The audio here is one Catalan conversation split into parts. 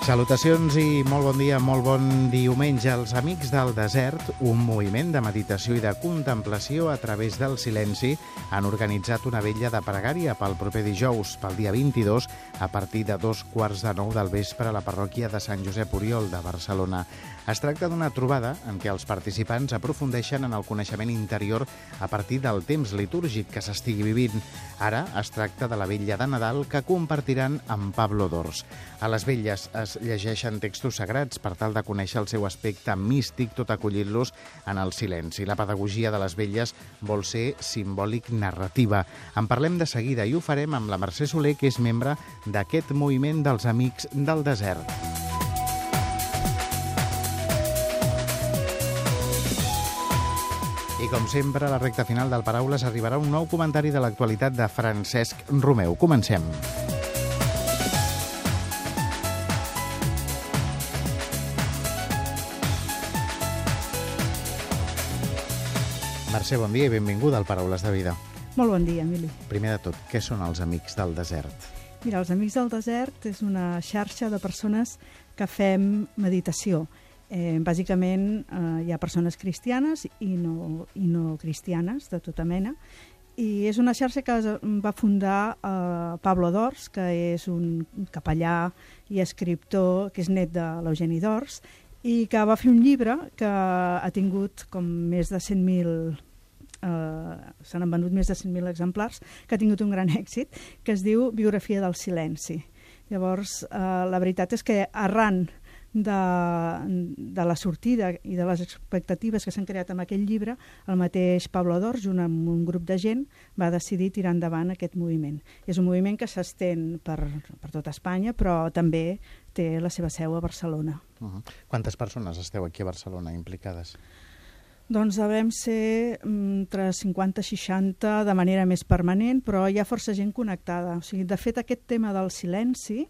Salutacions i molt bon dia, molt bon diumenge als Amics del Desert, un moviment de meditació i de contemplació a través del silenci han organitzat una vella de pregària pel proper dijous, pel dia 22, a partir de dos quarts de nou del vespre a la parròquia de Sant Josep Oriol de Barcelona. Es tracta d'una trobada en què els participants aprofundeixen en el coneixement interior a partir del temps litúrgic que s'estigui vivint. Ara es tracta de la vella de Nadal que compartiran amb Pablo Dors. A les velles es llegeixen textos sagrats per tal de conèixer el seu aspecte místic tot acollint-los en el silenci. La pedagogia de les velles vol ser simbòlic narrativa. En parlem de seguida i ho farem amb la Mercè Soler, que és membre d'aquest moviment dels Amics del Desert. I com sempre, a la recta final del Paraules arribarà un nou comentari de l'actualitat de Francesc Romeu. Comencem. Mercè, bon dia i benvinguda al Paraules de Vida. Molt bon dia, Emili. Primer de tot, què són els Amics del Desert? Mira, els Amics del Desert és una xarxa de persones que fem meditació. Eh, bàsicament eh, hi ha persones cristianes i no, i no cristianes, de tota mena, i és una xarxa que va fundar eh, Pablo Dors, que és un capellà i escriptor que és net de l'Eugeni Dors, i que va fer un llibre que ha tingut com més de 100.000 eh, se n'han venut més de 100.000 exemplars, que ha tingut un gran èxit, que es diu Biografia del silenci. Llavors, eh, la veritat és que arran de, de la sortida i de les expectatives que s'han creat amb aquell llibre, el mateix Pablo Dor, junt amb un grup de gent, va decidir tirar endavant aquest moviment. És un moviment que s'estén per, per tot Espanya, però també té la seva seu a Barcelona. Uh -huh. Quantes persones esteu aquí a Barcelona implicades? Doncs devem ser mm, entre 50 i 60 de manera més permanent, però hi ha força gent connectada. O sigui, de fet, aquest tema del silenci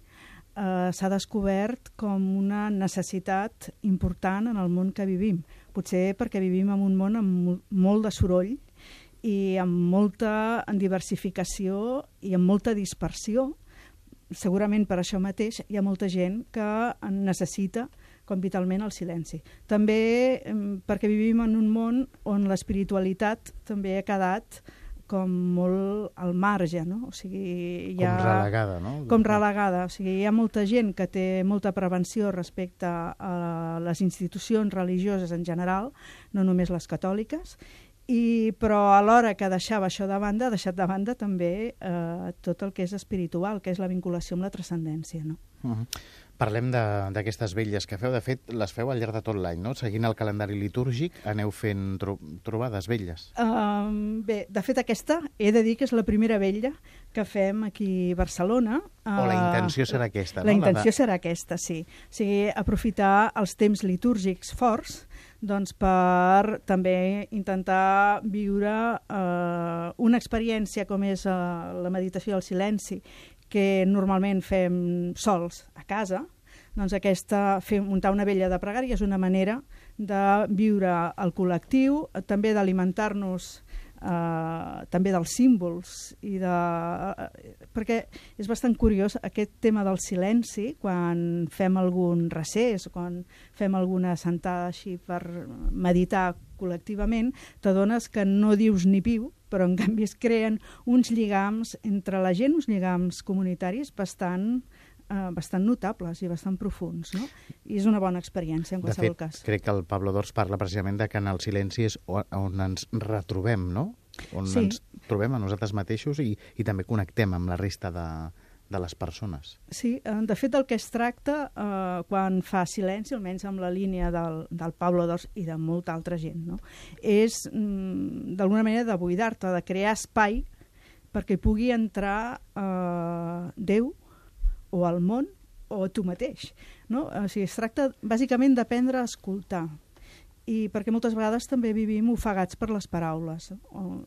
eh, s'ha descobert com una necessitat important en el món que vivim. Potser perquè vivim en un món amb molt de soroll i amb molta diversificació i amb molta dispersió. Segurament per això mateix hi ha molta gent que necessita com vitalment el silenci. També perquè vivim en un món on l'espiritualitat també ha quedat com molt al marge, no? O sigui, hi ha... Com relegada, no? Com relegada. O sigui, hi ha molta gent que té molta prevenció respecte a les institucions religioses en general, no només les catòliques, i, però alhora que deixava això de banda, ha deixat de banda també eh, tot el que és espiritual, que és la vinculació amb la transcendència, no? Uh -huh. Parlem d'aquestes velles que feu. De fet, les feu al llarg de tot l'any, no? Seguint el calendari litúrgic, aneu fent tro trobades velles. Um, bé, de fet, aquesta he de dir que és la primera vella que fem aquí a Barcelona. O la intenció serà aquesta, no? La intenció la de... serà aquesta, sí. O sigui, aprofitar els temps litúrgics forts doncs per també intentar viure eh, una experiència com és eh, la meditació del silenci que normalment fem sols a casa, doncs aquesta, fer, muntar una vella de pregària és una manera de viure el col·lectiu, també d'alimentar-nos eh, també dels símbols i de... Eh, perquè és bastant curiós aquest tema del silenci quan fem algun recés, quan fem alguna sentada així per meditar col·lectivament, t'adones que no dius ni piu, però en canvi es creen uns lligams entre la gent, uns lligams comunitaris bastant eh, bastant notables i bastant profuns, no? I és una bona experiència, en qualsevol de fet, cas. crec que el Pablo Dors parla precisament de que en el silenci és on ens retrobem, no? On sí. ens trobem a nosaltres mateixos i, i també connectem amb la resta de, de les persones. Sí, eh, de fet el que es tracta eh, quan fa silenci, almenys amb la línia del, del Pablo Dors i de molta altra gent, no? és mm, d'alguna manera de buidar-te, de crear espai perquè pugui entrar eh, Déu o el món o tu mateix. No? O sigui, es tracta bàsicament d'aprendre a escoltar i perquè moltes vegades també vivim ofegats per les paraules. O,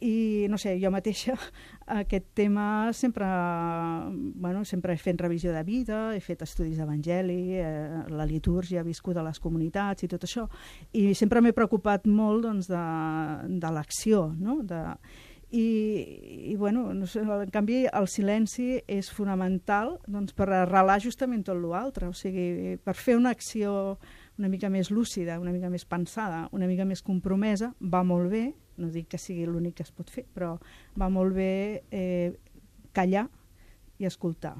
i no sé, jo mateixa aquest tema sempre, bueno, sempre he fet revisió de vida, he fet estudis d'evangeli, eh, la litúrgia, he viscut a les comunitats i tot això, i sempre m'he preocupat molt doncs, de, de l'acció, no? de, i, i bueno, no sé, en canvi el silenci és fonamental doncs, per arrelar justament tot l'altre, o sigui, per fer una acció una mica més lúcida, una mica més pensada, una mica més compromesa, va molt bé, no dic que sigui l'únic que es pot fer, però va molt bé eh, callar i escoltar.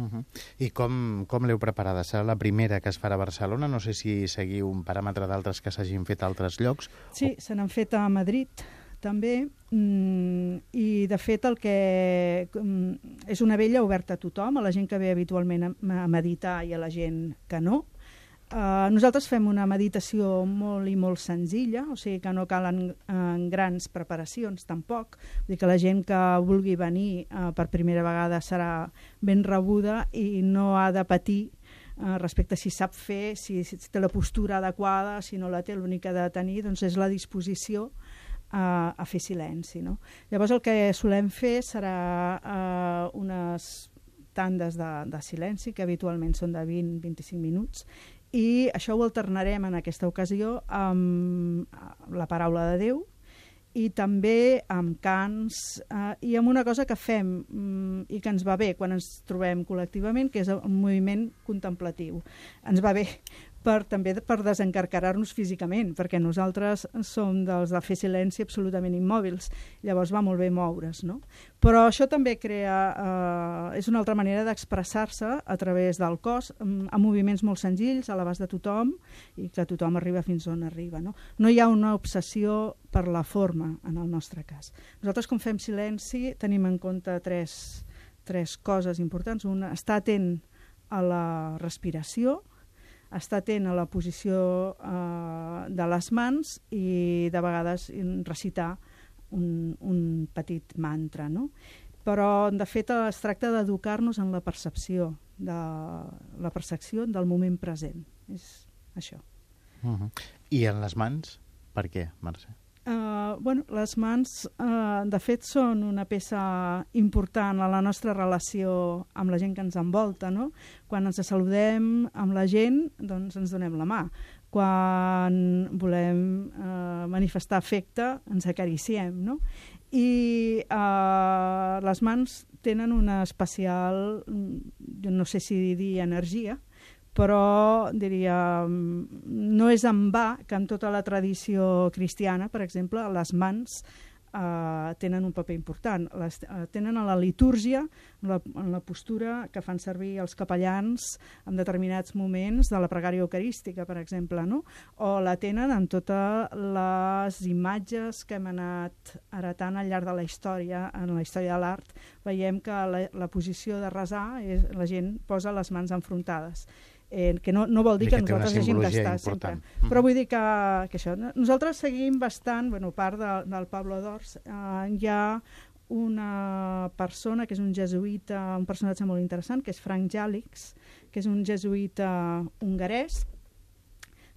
Uh -huh. I com, com l'heu preparada? Serà la primera que es farà a Barcelona? No sé si seguiu un paràmetre d'altres que s'hagin fet a altres llocs. Sí, o... se n'han fet a Madrid també, mm, i de fet el que mm, és una vella oberta a tothom, a la gent que ve habitualment a, a meditar i a la gent que no, Uh, nosaltres fem una meditació molt i molt senzilla, o sigui que no calen uh, grans preparacions tampoc, vull dir que la gent que vulgui venir uh, per primera vegada serà ben rebuda i no ha de patir uh, respecte a si sap fer, si, si té la postura adequada, si no la té, l'únic que ha de tenir doncs és la disposició a, a fer silenci. No? Llavors el que solem fer serà uh, unes tandes de, de silenci, que habitualment són de 20-25 minuts, i això ho alternarem en aquesta ocasió amb la paraula de Déu i també amb cants eh, i amb una cosa que fem mm, i que ens va bé quan ens trobem col·lectivament, que és un moviment contemplatiu. Ens va bé per, també per desencarcarar-nos físicament, perquè nosaltres som dels de fer silenci absolutament immòbils, llavors va molt bé moure's, no? Però això també crea, eh, és una altra manera d'expressar-se a través del cos, mm, amb moviments molt senzills, a l'abast de tothom, i que tothom arriba fins on arriba, no? No hi ha una obsessió per la forma, en el nostre cas. Nosaltres, com fem silenci, tenim en compte tres, tres coses importants. Una, estar atent a la respiració, estar atent a la posició eh, de les mans i de vegades recitar un, un petit mantra, no? Però, de fet, es tracta d'educar-nos en la percepció, de la percepció del moment present. És això. Uh -huh. I en les mans, per què, Mercè? Uh, bueno, les mans, uh, de fet, són una peça important a la nostra relació amb la gent que ens envolta, no? Quan ens saludem amb la gent, doncs ens donem la mà. Quan volem uh, manifestar afecte, ens acariciem, no? I uh, les mans tenen una especial, jo no sé si dir energia, però diria, no és en va que en tota la tradició cristiana, per exemple, les mans eh, tenen un paper important. Les, eh, tenen a la litúrgia, en la, en la postura que fan servir els capellans en determinats moments de la pregària eucarística, per exemple, no? o la tenen en totes les imatges que hem anat heretant al llarg de la història, en la història de l'art, veiem que la, la posició de resar, és, la gent posa les mans enfrontades eh, que no, no vol dir que, que nosaltres hàgim d'estar sempre. Mm. Però vull dir que, que això, nosaltres seguim bastant, bueno, part de, del Pablo d'Ors, eh, hi ha una persona que és un jesuïta, un personatge molt interessant, que és Frank Jalix, que és un jesuïta hongarès,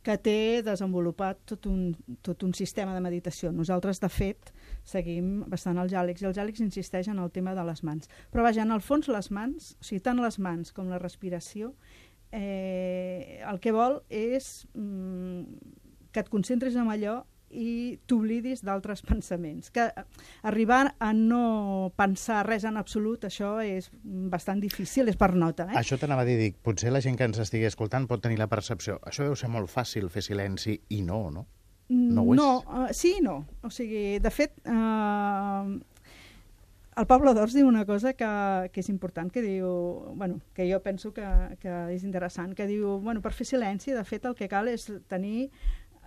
que té desenvolupat tot un, tot un sistema de meditació. Nosaltres, de fet, seguim bastant el Jàlix, i el Jàlix insisteix en el tema de les mans. Però vaja, en el fons les mans, o sigui, tant les mans com la respiració, eh, el que vol és mm, que et concentris en allò i t'oblidis d'altres pensaments. Que arribar a no pensar res en absolut, això és bastant difícil, és per nota. Eh? Això t'anava a dir, dic, potser la gent que ens estigui escoltant pot tenir la percepció. Això deu ser molt fàcil, fer silenci, i no, no? No, no uh, sí i no. O sigui, de fet, uh, el Pablo d'Ors diu una cosa que, que és important, que diu, bueno, que jo penso que, que és interessant, que diu, bueno, per fer silenci, de fet, el que cal és tenir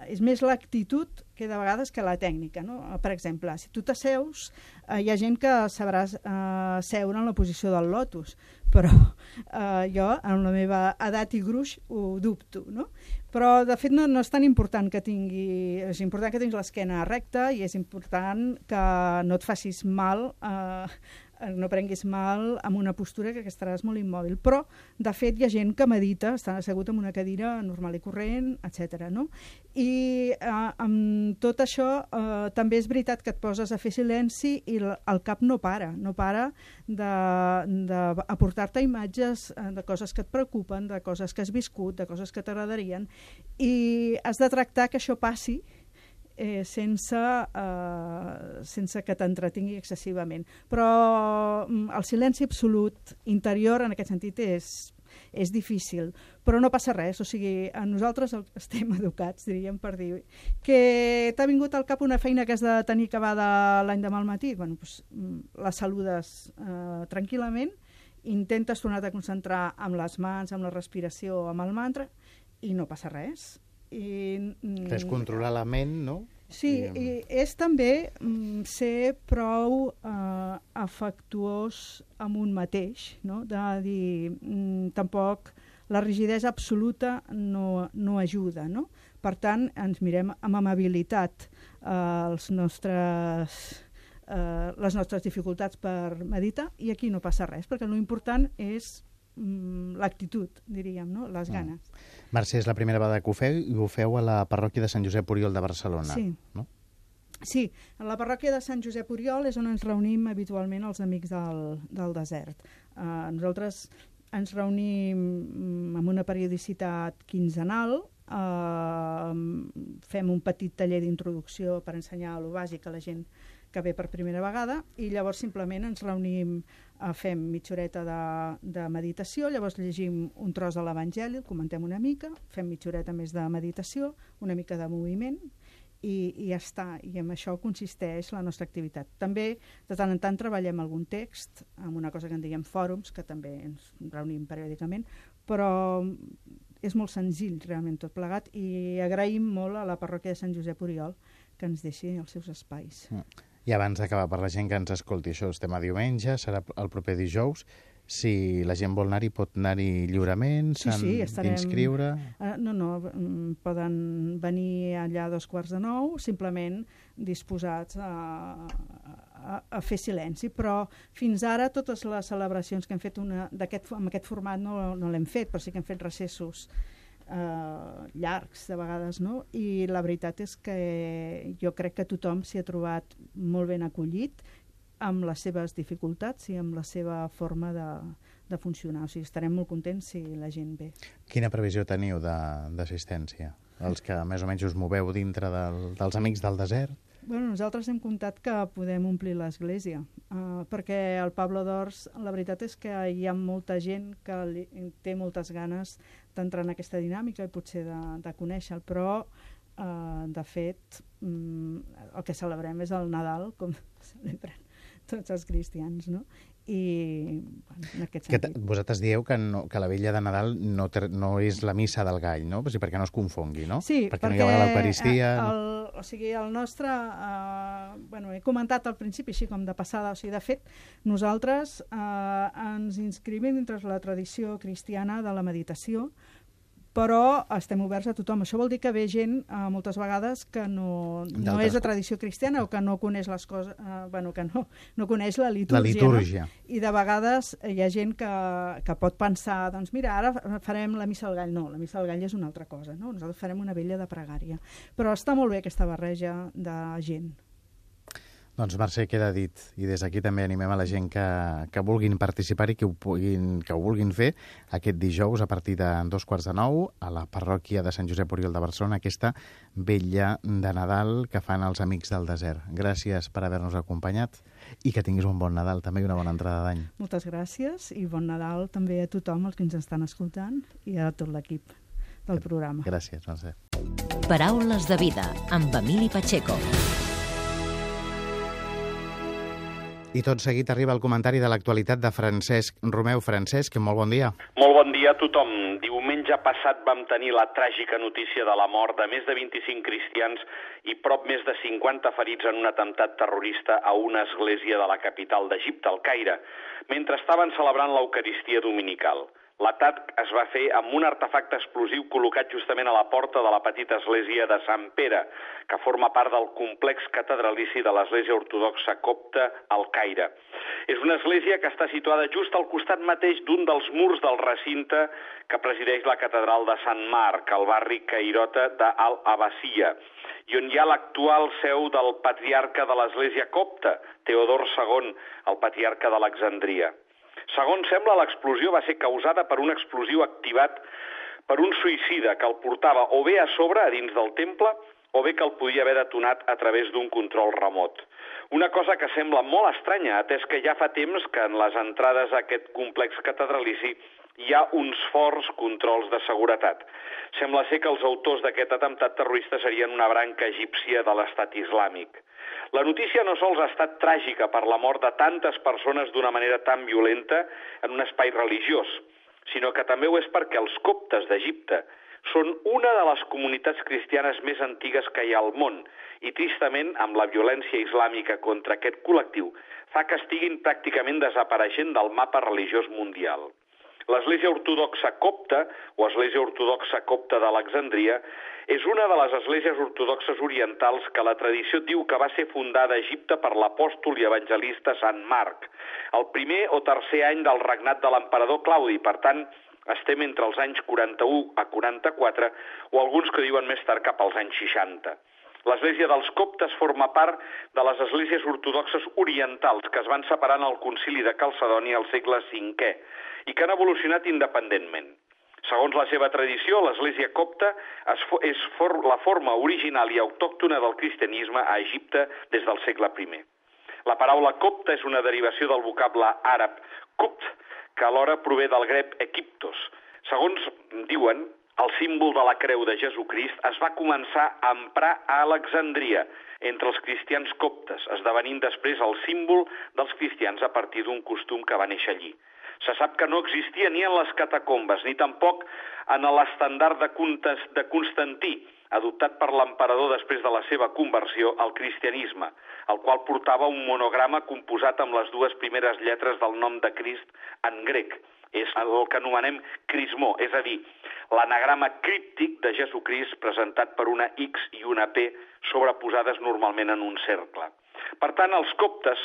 és més l'actitud que de vegades que la tècnica. No? Per exemple, si tu t'asseus, eh, hi ha gent que sabràs eh, seure en la posició del lotus, però eh, jo, en la meva edat i gruix, ho dubto. No? Però, de fet, no, no és tan important que tingui... És important que tinguis l'esquena recta i és important que no et facis mal eh, no prenguis mal amb una postura que estaràs molt immòbil. Però, de fet, hi ha gent que medita, està assegut en una cadira normal i corrent, etc. No? I eh, amb tot això eh, també és veritat que et poses a fer silenci i el cap no para, no para d'aportar-te imatges eh, de coses que et preocupen, de coses que has viscut, de coses que t'agradarien, i has de tractar que això passi eh, sense, eh, sense que t'entretingui excessivament. Però mm, el silenci absolut interior en aquest sentit és, és difícil, però no passa res, o sigui, a nosaltres estem educats, diríem, per dir que t'ha vingut al cap una feina que has de tenir acabada l'any demà al matí, bueno, doncs, mm, la saludes eh, tranquil·lament, intentes tornar-te a concentrar amb les mans, amb la respiració, amb el mantra, i no passa res i, que és controlar la ment, no? Sí, I, és també mm, ser prou eh, afectuós amb un mateix, no? de dir, mm, tampoc la rigidesa absoluta no, no ajuda. No? Per tant, ens mirem amb amabilitat eh, els nostres, eh, les nostres dificultats per meditar i aquí no passa res, perquè l'important és l'actitud, diríem, no? les mm. ganes. Mm. Mercè, és la primera vegada que ho feu i ho feu a la parròquia de Sant Josep Oriol de Barcelona. Sí. No? Sí, a la parròquia de Sant Josep Oriol és on ens reunim habitualment els amics del, del desert. Uh, nosaltres ens reunim mm, amb una periodicitat quinzenal, uh, fem un petit taller d'introducció per ensenyar lo bàsic a la gent que ve per primera vegada i llavors simplement ens reunim eh, fem mitja horeta de, de meditació, llavors llegim un tros de l'Evangeli, el comentem una mica, fem mitja horeta més de meditació, una mica de moviment, i, i ja està, i en això consisteix la nostra activitat. També, de tant en tant, treballem algun text amb una cosa que en diguem fòrums, que també ens reunim periòdicament, però és molt senzill realment tot plegat i agraïm molt a la parròquia de Sant Josep Oriol que ens deixi els seus espais. Mm. I abans d'acabar, per la gent que ens escolti, això estem a diumenge, serà el proper dijous. Si la gent vol anar-hi, pot anar-hi lliurement? Sí, sí, estarem... d'inscriure? Uh, no, no, mm, poden venir allà a dos quarts de nou, simplement disposats a, a, a fer silenci, però fins ara totes les celebracions que hem fet una, aquest, amb aquest format no, no l'hem fet, però sí que hem fet recessos eh, llargs de vegades, no? I la veritat és que jo crec que tothom s'hi ha trobat molt ben acollit amb les seves dificultats i amb la seva forma de, de funcionar. O sigui, estarem molt contents si la gent ve. Quina previsió teniu d'assistència? Els que més o menys us moveu dintre del, dels Amics del Desert? Bueno, nosaltres hem comptat que podem omplir l'església, uh, perquè al Pablo d'Ors la veritat és que hi ha molta gent que li, té moltes ganes d'entrar en aquesta dinàmica i potser de, de conèixer-lo, però uh, de fet um, el que celebrem és el Nadal, com celebren tots els cristians, no? I bueno, en aquest sentit. Que vosaltres dieu que, no, que la vella de Nadal no, ter, no és la missa del gall, no? O sigui, perquè no es confongui, no? Sí, perquè, perquè no hi haurà l'Eucaristia... El, o sigui, el nostre... Eh, bueno, he comentat al principi així com de passada, o sigui, de fet, nosaltres eh, ens inscrivim dintre la tradició cristiana de la meditació, però estem oberts a tothom. Això vol dir que ve gent eh, moltes vegades que no, no és de tradició cristiana o que no coneix les coses, eh, bueno, que no, no coneix la litúrgia. La litúrgia. No? I de vegades hi ha gent que, que pot pensar, doncs mira, ara farem la missa al gall. No, la missa al gall és una altra cosa, no? Nosaltres farem una vella de pregària. Però està molt bé aquesta barreja de gent. Doncs Mercè, queda dit. I des d'aquí també animem a la gent que, que vulguin participar i que ho, puguin, que ho vulguin fer aquest dijous a partir de dos quarts de nou a la parròquia de Sant Josep Oriol de Barcelona, aquesta vella de Nadal que fan els Amics del Desert. Gràcies per haver-nos acompanyat i que tinguis un bon Nadal també i una bona entrada d'any. Moltes gràcies i bon Nadal també a tothom els que ens estan escoltant i a tot l'equip del programa. Gràcies, Mercè. Paraules de vida amb Emili Pacheco. I tot seguit arriba el comentari de l'actualitat de Francesc Romeu. Francesc, molt bon dia. Molt bon dia a tothom. Diumenge passat vam tenir la tràgica notícia de la mort de més de 25 cristians i prop més de 50 ferits en un atemptat terrorista a una església de la capital d'Egipte, el Caire, mentre estaven celebrant l'Eucaristia dominical. L'atac es va fer amb un artefacte explosiu col·locat justament a la porta de la petita església de Sant Pere, que forma part del complex catedralici de l'església ortodoxa copta al Caire. És una església que està situada just al costat mateix d'un dels murs del recinte que presideix la catedral de Sant Marc, al barri cairota d'Al-Abasia, i on hi ha l'actual seu del patriarca de l'església copta, Teodor II, el patriarca d'Alexandria. Segons sembla, l'explosió va ser causada per un explosiu activat per un suïcida que el portava o bé a sobre, a dins del temple, o bé que el podia haver detonat a través d'un control remot. Una cosa que sembla molt estranya, atès que ja fa temps que en les entrades a aquest complex catedralici hi ha uns forts controls de seguretat. Sembla ser que els autors d'aquest atemptat terrorista serien una branca egípcia de l'estat islàmic. La notícia no sols ha estat tràgica per la mort de tantes persones d'una manera tan violenta en un espai religiós, sinó que també ho és perquè els coptes d'Egipte són una de les comunitats cristianes més antigues que hi ha al món i, tristament, amb la violència islàmica contra aquest col·lectiu, fa que estiguin pràcticament desapareixent del mapa religiós mundial. L'Església Ortodoxa Copta, o Església Ortodoxa Copta d'Alexandria, és una de les esglésies ortodoxes orientals que la tradició diu que va ser fundada a Egipte per l'apòstol i evangelista Sant Marc, el primer o tercer any del regnat de l'emperador Claudi, per tant, estem entre els anys 41 a 44 o alguns que diuen més tard cap als anys 60. L'església dels coptes forma part de les esglésies ortodoxes orientals que es van separar en el concili de Calcedònia al segle V i que han evolucionat independentment. Segons la seva tradició, l'església copta és for la forma original i autòctona del cristianisme a Egipte des del segle I. La paraula copta és una derivació del vocable àrab copt, que alhora prové del grec equiptos. Segons diuen, el símbol de la creu de Jesucrist es va començar a emprar a Alexandria, entre els cristians coptes, esdevenint després el símbol dels cristians a partir d'un costum que va néixer allí. Se sap que no existia ni en les catacombes, ni tampoc en l'estandard de, de Constantí, adoptat per l'emperador després de la seva conversió al cristianisme, el qual portava un monograma composat amb les dues primeres lletres del nom de Crist en grec. És el que anomenem crismó, és a dir, l'anagrama críptic de Jesucrist presentat per una X i una P sobreposades normalment en un cercle. Per tant, els coptes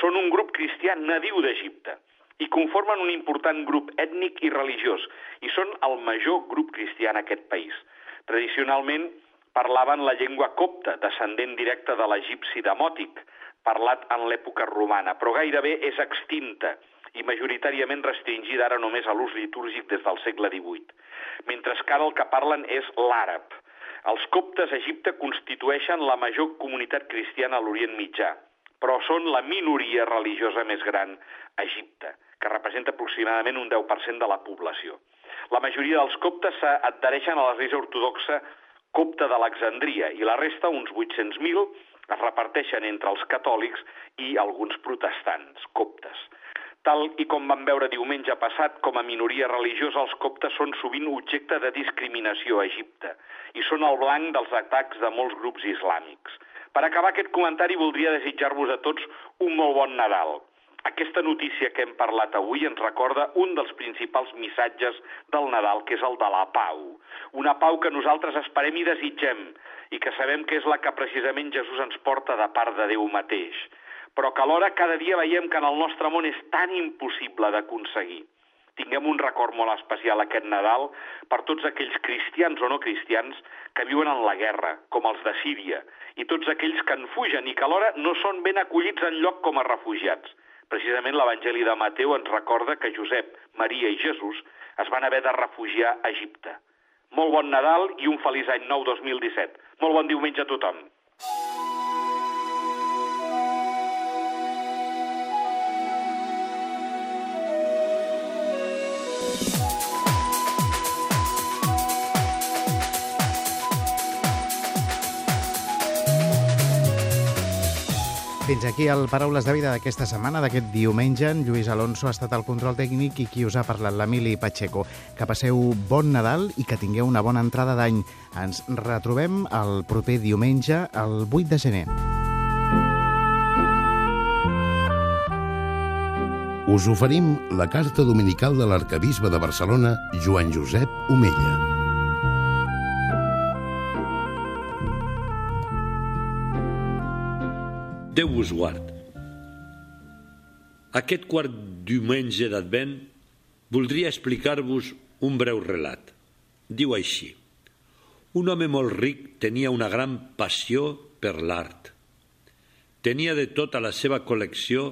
són un grup cristià nadiu d'Egipte i conformen un important grup ètnic i religiós i són el major grup cristià en aquest país. Tradicionalment parlaven la llengua copta, descendent directe de l'egipci demòtic, parlat en l'època romana, però gairebé és extinta i majoritàriament restringida ara només a l'ús litúrgic des del segle XVIII, mentre que ara el que parlen és l'àrab. Els coptes a Egipte constitueixen la major comunitat cristiana a l'Orient Mitjà, però són la minoria religiosa més gran a Egipte, que representa aproximadament un 10% de la població. La majoria dels coptes s'adhereixen a l'Església Ortodoxa copta d'Alexandria i la resta, uns 800.000, es reparteixen entre els catòlics i alguns protestants coptes. Tal i com vam veure diumenge passat, com a minoria religiosa, els coptes són sovint objecte de discriminació a Egipte i són el blanc dels atacs de molts grups islàmics. Per acabar aquest comentari, voldria desitjar-vos a tots un molt bon Nadal. Aquesta notícia que hem parlat avui ens recorda un dels principals missatges del Nadal, que és el de la pau. Una pau que nosaltres esperem i desitgem i que sabem que és la que precisament Jesús ens porta de part de Déu mateix però que alhora cada dia veiem que en el nostre món és tan impossible d'aconseguir. Tinguem un record molt especial aquest Nadal per tots aquells cristians o no cristians que viuen en la guerra, com els de Síria, i tots aquells que en fugen i que alhora no són ben acollits en lloc com a refugiats. Precisament l'Evangeli de Mateu ens recorda que Josep, Maria i Jesús es van haver de refugiar a Egipte. Molt bon Nadal i un feliç any nou 2017. Molt bon diumenge a tothom. Fins aquí el Paraules de Vida d'aquesta setmana, d'aquest diumenge. En Lluís Alonso ha estat el control tècnic i qui us ha parlat, l'Emili Pacheco. Que passeu bon Nadal i que tingueu una bona entrada d'any. Ens retrobem el proper diumenge, el 8 de gener. us oferim la carta dominical de l'arcabisbe de Barcelona, Joan Josep Omella. Déu vos guard. Aquest quart diumenge d'Advent voldria explicar-vos un breu relat. Diu així. Un home molt ric tenia una gran passió per l'art. Tenia de tota la seva col·lecció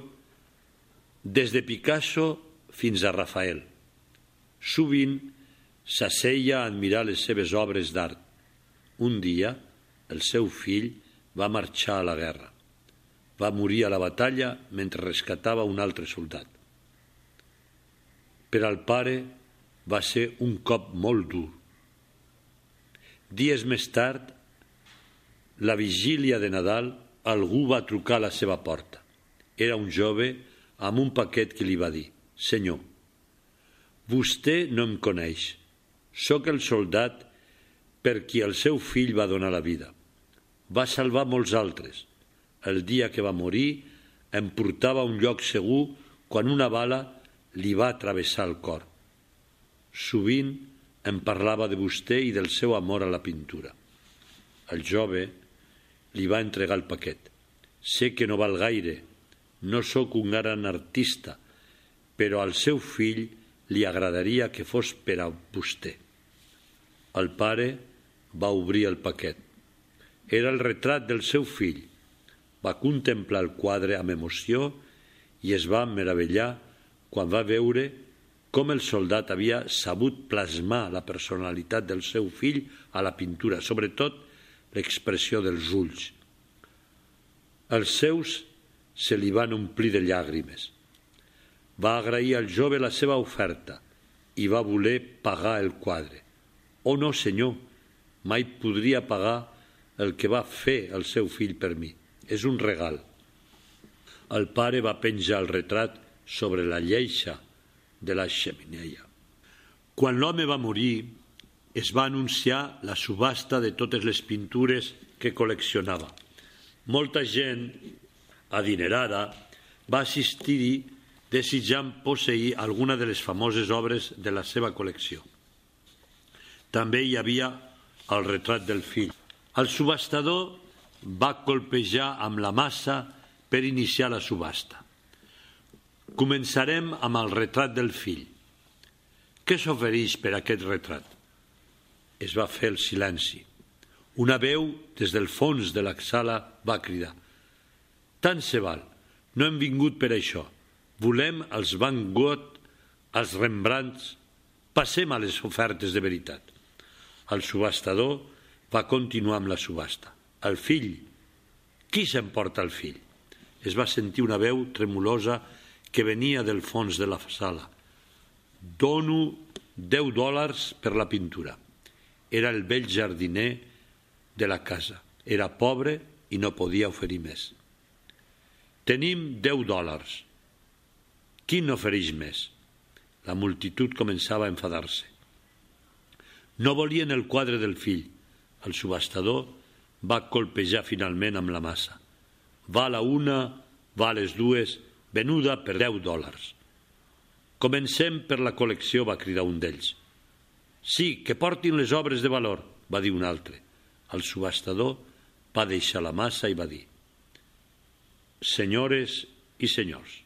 des de Picasso fins a Rafael. Sovint s'asseia a admirar les seves obres d'art. Un dia, el seu fill va marxar a la guerra. Va morir a la batalla mentre rescatava un altre soldat. Per al pare va ser un cop molt dur. Dies més tard, la vigília de Nadal, algú va trucar a la seva porta. Era un jove amb un paquet que li va dir «Senyor, vostè no em coneix. Soc el soldat per qui el seu fill va donar la vida. Va salvar molts altres. El dia que va morir em portava a un lloc segur quan una bala li va travessar el cor. Sovint em parlava de vostè i del seu amor a la pintura. El jove li va entregar el paquet. Sé que no val gaire, no sóc un gran artista, però al seu fill li agradaria que fos per a vostè. El pare va obrir el paquet. Era el retrat del seu fill. Va contemplar el quadre amb emoció i es va meravellar quan va veure com el soldat havia sabut plasmar la personalitat del seu fill a la pintura, sobretot l'expressió dels ulls. Els seus se li van omplir de llàgrimes. Va agrair al jove la seva oferta i va voler pagar el quadre. Oh no, senyor, mai podria pagar el que va fer el seu fill per mi. És un regal. El pare va penjar el retrat sobre la lleixa de la xemeneia. Quan l'home va morir, es va anunciar la subhasta de totes les pintures que col·leccionava. Molta gent adinerada, va assistir-hi desitjant posseir alguna de les famoses obres de la seva col·lecció. També hi havia el retrat del fill. El subhastador va colpejar amb la massa per iniciar la subhasta. Començarem amb el retrat del fill. Què s'ofereix per aquest retrat? Es va fer el silenci. Una veu des del fons de la sala va cridar – tant se val. No hem vingut per això. Volem els Van Gogh, els Rembrandts. Passem a les ofertes de veritat. El subhastador va continuar amb la subhasta. El fill. Qui s'emporta el fill? Es va sentir una veu tremolosa que venia del fons de la sala. Dono 10 dòlars per la pintura. Era el vell jardiner de la casa. Era pobre i no podia oferir més. Tenim 10 dòlars. Qui n'ofereix més? La multitud començava a enfadar-se. No volien el quadre del fill. El subhastador va colpejar finalment amb la massa. Va la una, va les dues, venuda per 10 dòlars. Comencem per la col·lecció, va cridar un d'ells. Sí, que portin les obres de valor, va dir un altre. El subhastador va deixar la massa i va dir Senyores i senyors,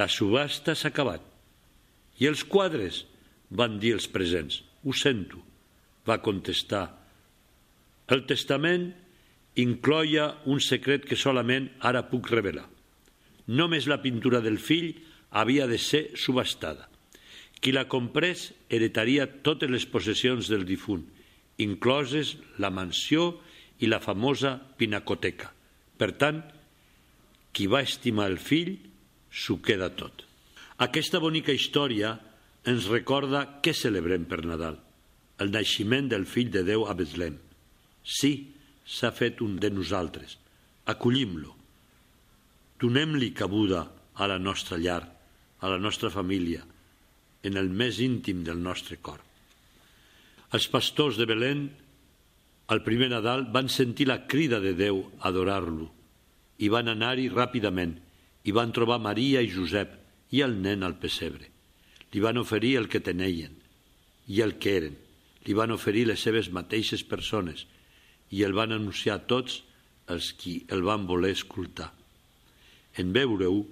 la subhasta s'ha acabat. I els quadres? van dir els presents. Ho sento, va contestar. El testament incloia un secret que solament ara puc revelar. Només la pintura del fill havia de ser subhastada. Qui la comprés heretaria totes les possessions del difunt, incloses la mansió i la famosa pinacoteca. Per tant, qui va estimar el fill s'ho queda tot. Aquesta bonica història ens recorda què celebrem per Nadal, el naixement del fill de Déu a Betlem. Sí, s'ha fet un de nosaltres. Acollim-lo. Donem-li cabuda a la nostra llar, a la nostra família, en el més íntim del nostre cor. Els pastors de Belén, al primer Nadal, van sentir la crida de Déu a adorar-lo i van anar-hi ràpidament i van trobar Maria i Josep i el nen al pessebre. Li van oferir el que tenien i el que eren. Li van oferir les seves mateixes persones i el van anunciar tots els qui el van voler escoltar. En veure-ho,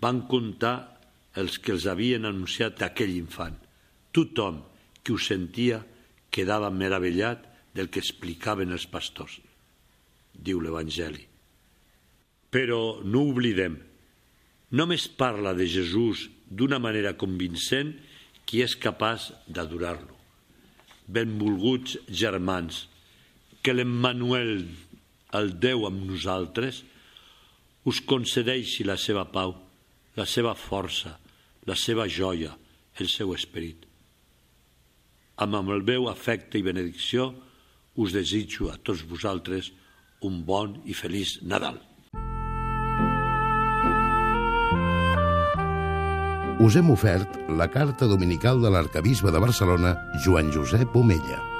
van contar els que els havien anunciat aquell infant. Tothom qui ho sentia quedava meravellat del que explicaven els pastors, diu l'Evangeli. Però no oblidem, només parla de Jesús d'una manera convincent qui és capaç d'adorar-lo. Benvolguts germans, que l'Emmanuel, el Déu amb nosaltres, us concedeixi la seva pau, la seva força, la seva joia, el seu esperit. Amb el meu afecte i benedicció us desitjo a tots vosaltres un bon i feliç Nadal. Us hem ofert la carta dominical de l'arcabisbe de Barcelona, Joan Josep Omella.